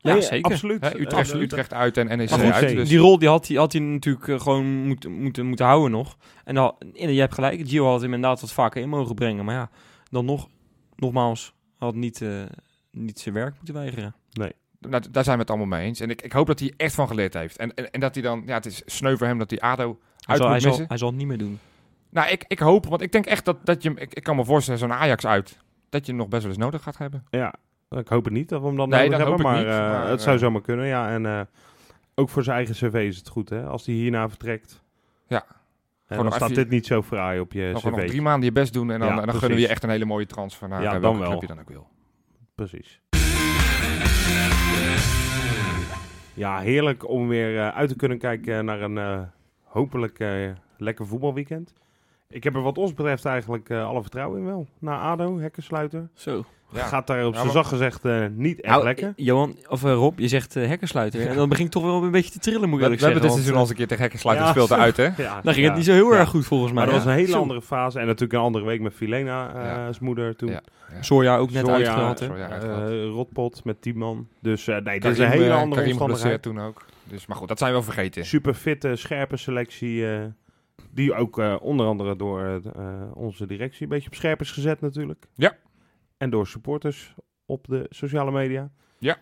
Ja, zeker. Absoluut. Utrecht, Eh, Utrecht uit en NEC goed, uit. zee. Dus, Die rol die had, hij, had hij natuurlijk eh, gewoon moeten, moeten, moeten houden nog. En dan, je hebt gelijk, Gio had hem inderdaad wat vaker in mogen brengen. Maar ja, dan nog, nogmaals, had niet, eh, niet zijn werk moeten weigeren. nou, daar zijn we het allemaal mee eens. En ik, ik hoop dat hij echt van geleerd heeft. En, en, en dat hij dan... Ja, het is sneu voor hem dat hij ADO Hij uit zal, hij, moet zal, missen. hij zal het niet meer doen. Nou, ik, ik hoop, want ik denk echt dat, dat je... Ik, ik kan me voorstellen, zo'n Ajax uit... Dat je hem nog best wel eens nodig gaat hebben. Ja, ik hoop het niet dat we hem dan Nee, nodig dat hebben. hoop Maar, ik niet, eh, maar, het zou eh, zomaar kunnen, ja. En eh, ook voor zijn eigen cv is het goed, hè. Als hij hierna vertrekt. En Gewoon dan staat dit niet zo fraai op je nog, gewoon nog cv. drie maanden je best doen en dan, Ja, en dan gunnen we je echt een hele mooie transfer naar Ja, eh, dan welke wel. club je dan ook wil. Precies. Ja, heerlijk om weer eh, uit te kunnen kijken naar een eh, hopelijk eh, lekker voetbalweekend. Ik heb er wat ons betreft eigenlijk eh, alle vertrouwen in wel. Na ADO, hekkensluiter. Zo. Ja. Gaat daar op zijn zacht gezegd eh, niet echt Nou, lekker. eh, Johan, of Rob, je zegt eh hekkensluiter. En dan begin ik toch wel een beetje te trillen, moet ik We, we eerlijk hebben dit zeggen. seizoen al eens een keer tegen hekkensluiter Ja. gespeeld uit, hè? (laughs) Ja, Dan ging ja. het niet zo heel Ja. erg goed volgens mij. Maar dat was een hele Zo. andere fase. En natuurlijk een andere week met Filena, Ja. als moeder toen. Ja. Soja ook net Soja, uitgehaald. Eh. Rotpot met 10 man. Dus eh, nee, Karim, is een hele andere omstandigheid. toen ook. Dus, maar goed, dat zijn we wel vergeten. Super fitte, scherpe selectie. Eh, die ook eh, onder andere door eh, onze directie een beetje op scherp is gezet natuurlijk. Ja. En door supporters op de sociale media. Ja.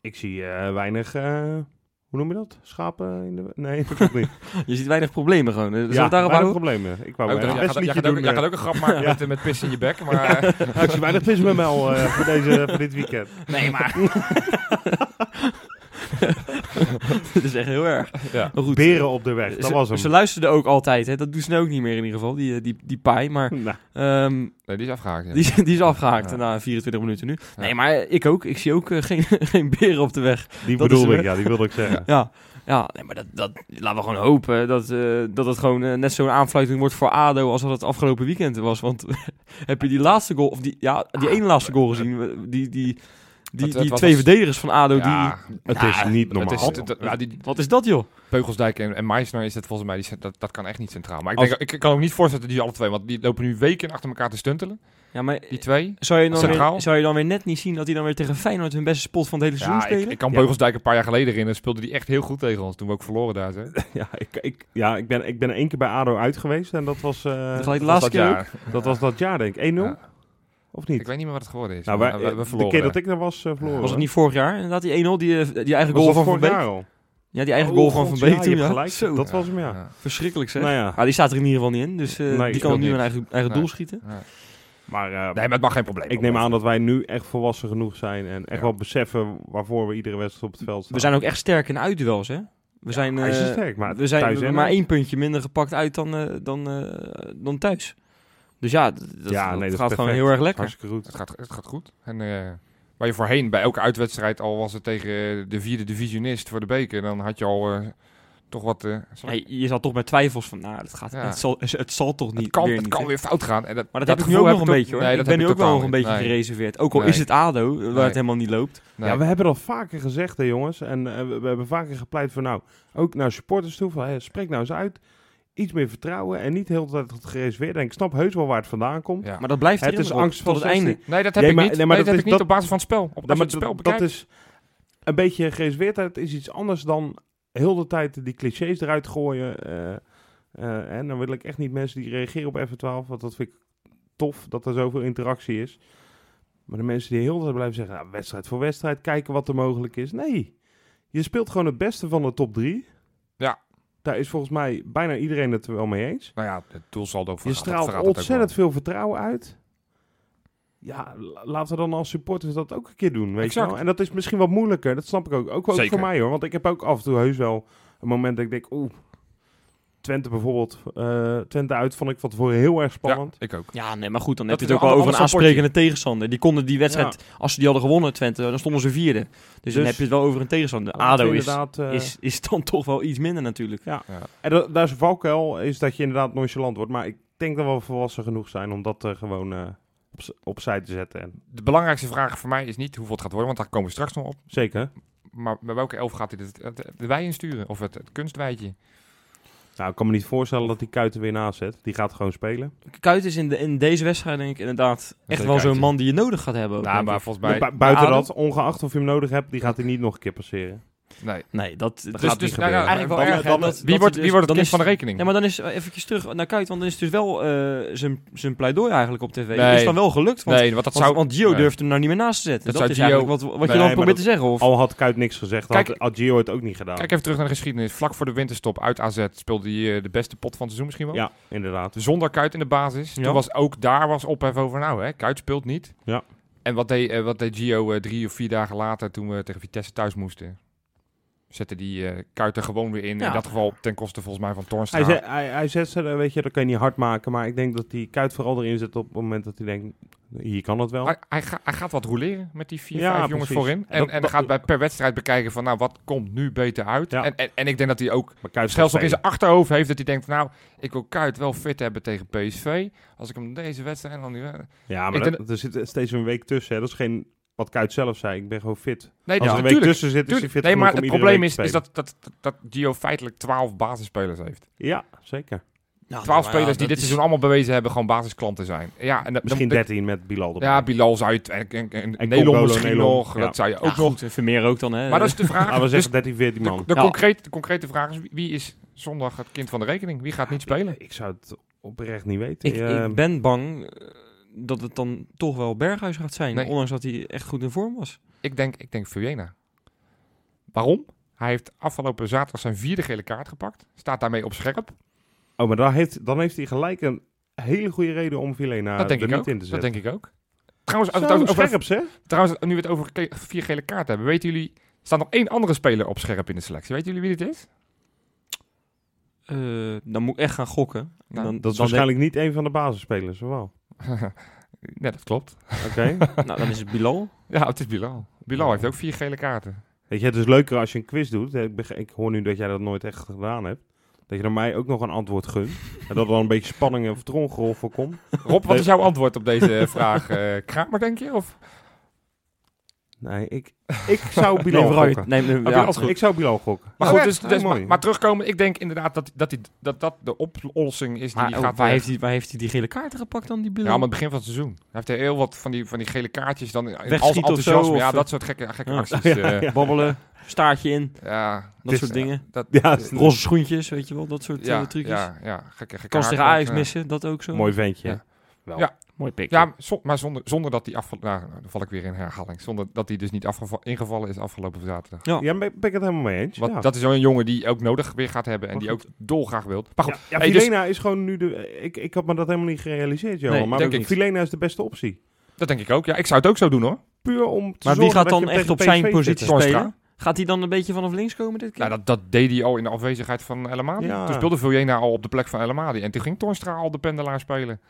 Ik zie eh, weinig, eh, hoe noem je dat? Schapen in de... Nee, (laughs) dat klopt niet. (laughs) Je ziet weinig problemen gewoon. Zullen ja, daarop weinig houden? problemen. Ik wou Ook, een jij, gaat, jij, ook, doen. jij eh. gaat ook een grap maken (laughs) Ja. met, met piss in je bek, maar eh, ik zie weinig vis met mel eh, voor, deze, voor dit weekend. Nee, maar... (laughs) Dit is echt heel erg. ja. Maar goed. Beren op de weg, dat ze, was hem. Ze luisterden ook altijd. Hè? Dat doen ze nu ook niet meer in ieder geval, die, eh, die, die paai. Maar Nou, ehm, nee, die is afgehaakt. Ja. die, die is afgehaakt Ja. na 24 minuten nu. Ja. Nee, maar ik ook. Ik zie ook eh, geen, (laughs) geen beren op de weg. die Dat hem, ik, ja, die wilde ik zeggen. Ja, ja nee, maar dat, dat, laten we gewoon hopen dat, eh, dat het gewoon eh, net zo'n aanfluiting wordt voor ADO als dat het afgelopen weekend was. Want (laughs) heb je die laatste goal, of die, ja, die ene laatste goal gezien? Die, die, die, die twee verdedigers van ADO, Ja, Het Ja, is niet het normaal. is, het- het- ja, die die... Wat is dat, joh? Beugelsdijk en, en Meisner is het volgens mij, die, dat, dat kan echt niet centraal. Maar ik, Als- denk, ik kan ook niet voorstellen dat die alle twee, want die lopen nu weken achter elkaar te stuntelen. Ja, maar Die twee. zou je, dan Centraal. weer, zou je dan weer net niet zien dat die dan weer tegen Feyenoord hun beste spot van het hele seizoen Ja, ik, spelen? ik kan Ja. Beugelsdijk een paar jaar geleden herinneren. Speelde die echt heel goed tegen ons. Toen we ook verloren daar. (laughs) Ja, ik, ik, ja ik, ben, ik ben één keer bij ADO uit geweest en dat was, eh, de dat was jaar. Dat was dat jaar, denk ik. 1-0? Ja. Of niet? Ik weet niet meer wat het geworden is. nou, maar wij, we, we de keer dat ik er was, eh, verloren. Was het niet vorig jaar? Inderdaad, die 1-0, die, eh, die eigen Was goal van Van Beek. al? Ja, die eigen Oh, goal van god, Van ja, Beek hebt ja. gelijk. Zo, Dat was hem, ja. verschrikkelijk zeg. Nou ja, Ah, die staat er in ieder geval niet in, dus eh, Nee, die kan nu een eigen, eigen Nee. doel schieten. Ja. maar, eh, Nee, maar het mag geen probleem ik neem aan dat wij nu echt volwassen genoeg zijn en echt Ja. wel beseffen waarvoor we iedere wedstrijd op het veld staan. We zijn ook echt sterk in uitduels, hè? We zijn, hij is sterk, maar we zijn maar één puntje minder gepakt uit dan, eh, dan, eh, dan thuis. Dus ja, dat, Ja, dat nee, dat gaat gewoon heel erg lekker. Hartstikke goed. Het gaat, het gaat goed. En eh, waar je voorheen bij elke uitwedstrijd, al was het tegen eh, de vierde divisionist voor de beker, dan had je al eh, toch wat... eh, Ja, je zat toch met twijfels van, nou, het, gaat, Ja. het, zal, het zal toch niet het kan, weer het niet, kan weer fout gaan. En dat, Maar dat, heb ik nu gevoel ook nog een ik beetje, hoor. Nee, ik dat ben nu ik ook wel nog een beetje Nee. gereserveerd. Ook al Nee. is het ADO, waar Nee. het helemaal niet loopt. Nee. Ja, we hebben dat vaker gezegd, hè, jongens. En we, we hebben vaker gepleit voor, nou, ook naar supporters toe. Van, hè, spreek nou eens uit. Iets meer vertrouwen en niet de hele tijd gereserveerd. En ik snap heus wel waar het vandaan komt. Ja. Maar dat blijft Het is angst tot van het einde. Nee, dat heb Nee, ik maar- niet. nee, Nee, maar dat, dat heb is- ik niet dat- op basis van het spel. Op, je het spel dat, bekijkt. dat is een beetje gereserveerdheid is iets anders dan heel de tijd die clichés eruit gooien. eh, eh, en dan wil ik echt niet mensen die reageren op F12, want dat vind ik tof dat er zoveel interactie is. Maar de mensen die heel de tijd blijven zeggen, nou, wedstrijd voor wedstrijd, kijken wat er mogelijk is. Nee, je speelt gewoon het beste van de top drie. Ja. Daar is volgens mij bijna iedereen het er wel mee eens. Nou ja, het doelsaldo Je verraadt- straalt ontzettend veel vertrouwen uit. Ja, la- laten we dan als supporters dat ook een keer doen, weet je wel. En dat is misschien wat moeilijker, dat snap ik ook. Ook, voor mij hoor, want ik heb ook af en toe heus wel een moment dat ik denk, oeh, Twente bijvoorbeeld, eh, Twente uit vond ik van tevoren heel erg Ja, spannend. ik ook. Ja, nee, maar goed, dan Dat heb je het ook wel over een aansprekende tegenstander. Die konden die wedstrijd, als ze die hadden gewonnen, Twente, dan stonden ze vierde. Dus, dan Dus- heb je het wel over een tegenstander. ADO is, inderdaad, eh, is, is dan toch wel iets minder natuurlijk. En dat, daar is een valkuil, is dat je inderdaad nonchalant wordt. Maar ik denk dat we volwassen genoeg zijn om dat eh, gewoon eh, op, opzij te zetten. En, De belangrijkste vraag voor mij is niet hoeveel het gaat worden, want daar komen we straks nog op. zeker. Maar bij welke elf gaat hij het, het- de wei insturen? Of het, het kunstwijtje? Nou, ik kan me niet voorstellen dat die Kuiten weer naast zet. Die gaat gewoon spelen. Kuit is in, de, in deze wedstrijd denk ik inderdaad echt wel zo'n man die je nodig gaat hebben. ook, Nou, maar volgens mij... Bu- buiten dat, ongeacht of je hem nodig hebt, die gaat hij niet nog een keer passeren. Nee. Nee, dat, Dat dus, gaat dus niet nou ja, gebeuren. eigenlijk wel Dan- erg. hè, dan- dat- Wie dat wordt, wie dus- wordt het dan kind van de rekening? Ja, maar dan is even terug naar Kuit, want dan is dus wel eh, zijn zijn pleidooi eigenlijk op tv. Nee. Is dan wel gelukt, want, nee, want dat zou... want Gio nee. durft hem nou niet meer naast te zetten. Dat is Gio- eigenlijk wat, wat Nee, je dan probeert dat- te zeggen. Of, Al had Kuit niks gezegd, Kijk- had Adgio het ook niet gedaan. Kijk even terug naar de geschiedenis. Vlak voor de winterstop uit AZ speelde hij eh, de beste pot van het seizoen misschien wel. Ja, inderdaad. Zonder Kuit in de basis. Ja. Toen was ook daar was ophef over. Nou, hè, Kuit speelt niet. Ja. En wat deed, eh, wat deed Gio eh, drie of vier dagen later toen we tegen Vitesse thuis moesten? Zette die eh Kuit er gewoon weer in. Ja. In dat geval ten koste volgens mij van Toornstra. Hij, zet, hij, hij zet ze, weet je, dat kan je niet hard maken. Maar ik denk dat die kuit vooral erin zit op het moment dat hij denkt, hier kan het wel. Hij, hij, ga- hij gaat wat roleren met die vier, Ja, vijf jongens precies. voorin. En En, dat- dat- gaat bij per wedstrijd bekijken van, nou, wat komt nu beter uit? Ja. En, en, en ik denk dat hij ook zelfs nog in zijn achterhoofd heeft dat hij denkt, nou, ik wil Kuit wel fit hebben tegen PSV. Als ik hem deze wedstrijd dan niet... spelen. Ja, maar denk dat- er zit steeds een week tussen. Hè. Dat is geen wat Kuit zelf zei. Ik ben gewoon fit. Nee, Als ja, er een week tuurlijk. tussen zit, is hij fit Nee, maar om het probleem is, is dat, dat, dat Gio feitelijk 12 basisspelers heeft. Ja, zeker. 12 spelers die dit seizoen allemaal bewezen hebben gewoon basisklanten zijn. Ja, en dat, Misschien dan- 13 met Bilal erbij. Ja, Bilal zou je... En, en, en, En Nelon misschien Nelon, nog. ja. Dat zou je ook Ook nog... nog. Vermeer ook dan, hè. Maar dat is de (laughs) vraag. We Dus zeggen 13, 14 de, man. de, Ja. concrete, de concrete vraag is, wie- is zondag het kind van de rekening? Wie gaat niet spelen? Ik zou het oprecht niet weten. Ik, ik ben bang dat het dan toch wel Berghuis gaat zijn. Nee. Ondanks dat hij echt goed in vorm was. Ik denk, ik denk Vujena. Waarom? Hij heeft afgelopen zaterdag zijn vierde gele kaart gepakt. Staat daarmee op scherp. Oh, maar dan heeft, dan heeft hij gelijk een hele goede reden om Vilena dat denk er ik niet ook. in te Dat zetten. denk ik ook. Trouwens, als Zo, we het over, scherp, zeg. trouwens, nu we het over vier gele kaarten hebben. Weten jullie... Er staat nog één andere speler op scherp in de selectie. Weten jullie wie dit is? Eh, dan moet ik echt gaan gokken. Nou, dan, Dat is dan waarschijnlijk niet een van de basisspelers, of wel? Nee, dat klopt. Oké. nou, dan is het Bilal. (laughs) Ja, het is Bilal. Bilal heeft ook vier gele kaarten. Weet je, het is leuker als je een quiz doet. Ik, hoor nu dat jij dat nooit echt gedaan hebt. Dat je dan mij ook nog een antwoord gunt. en dat er dan een beetje spanning en vertrongerol voorkomt. Rob, wat is jouw antwoord op deze vraag? eh Kramer, denk je? Of? Nee, ik, ik zou (laughs) Bilal gokken. Nee, nee, ja. Ik zou Bilal gokken. Maar goed, dus, dus, mooi. maar, maar terugkomen, ik denk inderdaad dat dat, die, dat, dat de oplossing is die Maar oh, gaat... waar, eh, heeft hij, waar heeft hij die gele kaarten gepakt dan, die Bilal? ja, aan het begin van het seizoen. Hij heeft er heel wat van die, van die gele kaartjes dan in- als Wegschieten of zo, enthousiasme. ja, dat soort gekke, gekke Ja. acties. (laughs) Ja, eh. Babbelen, staartje in, ja, dat is- soort dingen. dat, Ja, eh, is Roze schoentjes, weet je wel, dat soort ja, eh, trucjes. ja, ja, gekke, gekke Kan ze tegen Ajax ja. missen, dat ook zo. Mooi ventje. Ja. Wel. Ja. Mooi pik. Ja, zo- maar zonder, zonder dat hij afval... Nou, dan val ik weer in herhaling. Zonder dat hij dus niet ingevallen is afgelopen zaterdag. Ja. Ja, ben, ben ik het helemaal mee eens. Want ja. dat is zo'n jongen die ook nodig weer gaat hebben en Maar die goed. ook dolgraag wilt. Maar goed, Ja, ja hey, dus- Vilena is gewoon nu de... Ik, ik had me dat helemaal niet gerealiseerd, Johan. Nee, maar denk ik. Vilena is de beste optie. dat denk ik ook. Ja, ik zou het ook zo doen hoor. Puur om te Maar wie gaat dan echt op zijn positie spelen? Gaat hij dan een beetje vanaf links komen dit keer? Nou, dat, dat deed hij al in de afwezigheid van El Amadi. Ja. Toen speelde Viljena al op de plek van El Amadi. En toen ging Toornstra al de pendelaar spelen.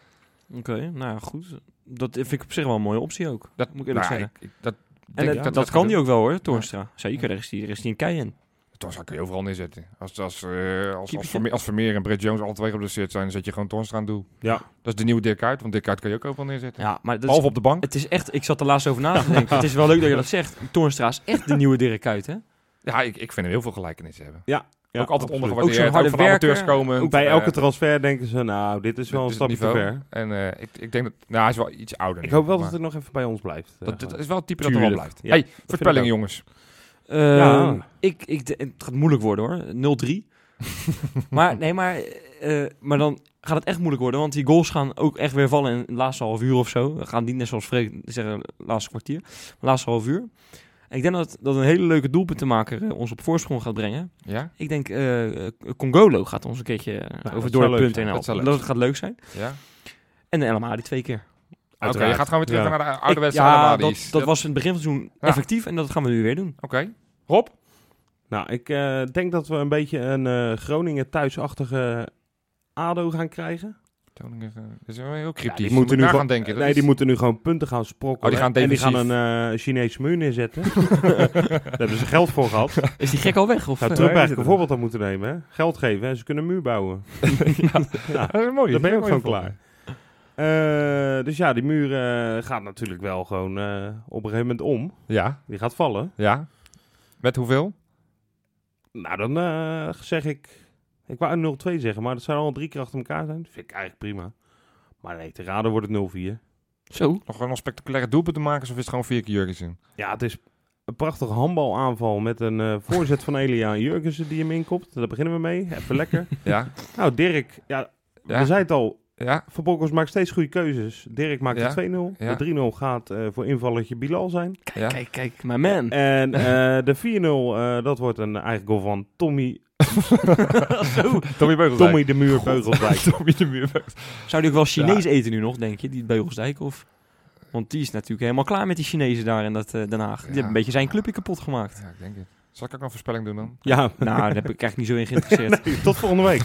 Oké, nou ja, goed. Dat vind ik op zich wel een mooie optie ook. Dat Moet ik eerlijk nou, zeggen. ik- ik- dat, En denk dat, ik dat, dat kan hij ook wel hoor, Toornstra. Zeker, daar is hij, daar is hij een kei in. Torstra kun je overal neerzetten. Als, als, eh, als, als. Vermeer, als Vermeer en Brett Jones alle twee geblesseerd zijn, dan zet je gewoon Torstra aan doel. Ja. Dat is de nieuwe Dirk Kuyt, want Dirk Kuyt kan je ook overal neerzetten. Ja, maar dat is, op de bank. het is echt, ik zat er laatst over na te denken. (laughs) het is wel leuk dat je dat zegt. Toornstra is echt de nieuwe Dirk Kuyt, hè? Ja, ik, ik vind hem heel veel gelijkenissen hebben. Ja, ook altijd absoluut. Ook ondergewaardeerd. zo'n Ook, harde werker. komen. Ook Bij eh, elke transfer denken ze, nou, dit is wel een is stapje te ver. En eh, ik, ik denk dat... Nou, hij is wel iets ouder. Ik nu, hoop wel maar dat het nog even bij ons blijft. dat, Eh, dat is wel het type dat er wel blijft. Ja, hey, voorspellingen ook. jongens. Eh, Ja. ik, ik, het gaat moeilijk worden hoor. 0-3. (laughs) maar nee, maar, eh, maar dan gaat het echt moeilijk worden. Want die goals gaan ook echt weer vallen in het laatste half uur of zo. We gaan niet net zoals Freek zeggen, laatste kwartier. Maar laatste half uur. Ik denk dat, dat een hele leuke doelpuntenmaker eh, ons op voorsprong gaat brengen. Ja? Ik denk eh, eh, Congolo gaat ons een keertje eh, dat over door heen zou helpen. Dat gaat leuk zijn. Ja? En de LMA die twee keer. Oké, je gaat gewoon weer terug Ja. naar de Ik- ouderwetse ja, dat, dat was in het begin van het seizoen Ja. effectief. En dat gaan we nu weer doen. Oké. Rob? Nou, ik eh, denk dat we een beetje een eh, Groningen thuisachtige ADO gaan krijgen. Dat is wel heel Ja, cryptisch. die moeten moet nu na gewoon- gaan denken. Nee, is- die moeten nu gewoon punten gaan sprokkelen. Oh, die gaan en die gaan een eh, Chinese muur neerzetten. (laughs) Daar hebben ze geld voor gehad. Is die gek al weg? Of, Nou, is eigenlijk het een voorbeeld aan moeten nemen. Hè? Geld geven en ze kunnen een muur bouwen. (laughs) (laughs) ja, Dat is mooi. dan ben je ook gewoon klaar. Eh, dus ja, die muur gaat natuurlijk wel gewoon eh, op een gegeven moment om. Ja, Die gaat vallen. ja. Met hoeveel? Nou, dan eh, zeg ik... Ik wou een 0-2 zeggen, maar dat zou al drie keer achter elkaar zijn. Dat vind ik eigenlijk prima. Maar nee, te raden wordt het 0-4. Zo. Nog een spectaculaire doelpunt te maken, of is het gewoon vier keer Jurgensen? Ja, het is een prachtige handbalaanval met een eh, voorzet van Elia en Jurgensen die hem inkopt. Daar beginnen we mee. Even lekker. (laughs) Ja. Nou, Dirk, ja, Ja. we zeiden het al. Ja. Van Bronckhorst maakt steeds goede keuzes. Dirk maakt Ja. de 2-0. Ja. De 3-0 gaat eh, voor invallertje Bilal zijn. ja. Kijk, kijk, my man. En eh, de 4-0, eh, dat wordt een eigen goal van Tommy, (laughs) Tommy Beugelsdijk. Tommy de Muur Beugelsdijk. (laughs) Tommy de Muur. Zou die ook wel Chinees eten nu nog, denk je, die Beugelsdijk? Of... Want die is natuurlijk helemaal klaar met die Chinezen daar in dat, eh, Den Haag. Die hebben een beetje zijn clubje kapot gemaakt. Ja, ik denk het. Zal ik ook een voorspelling doen dan? Ja, Nou, daar heb ik eigenlijk niet zo in geïnteresseerd. (laughs) nee, tot volgende week.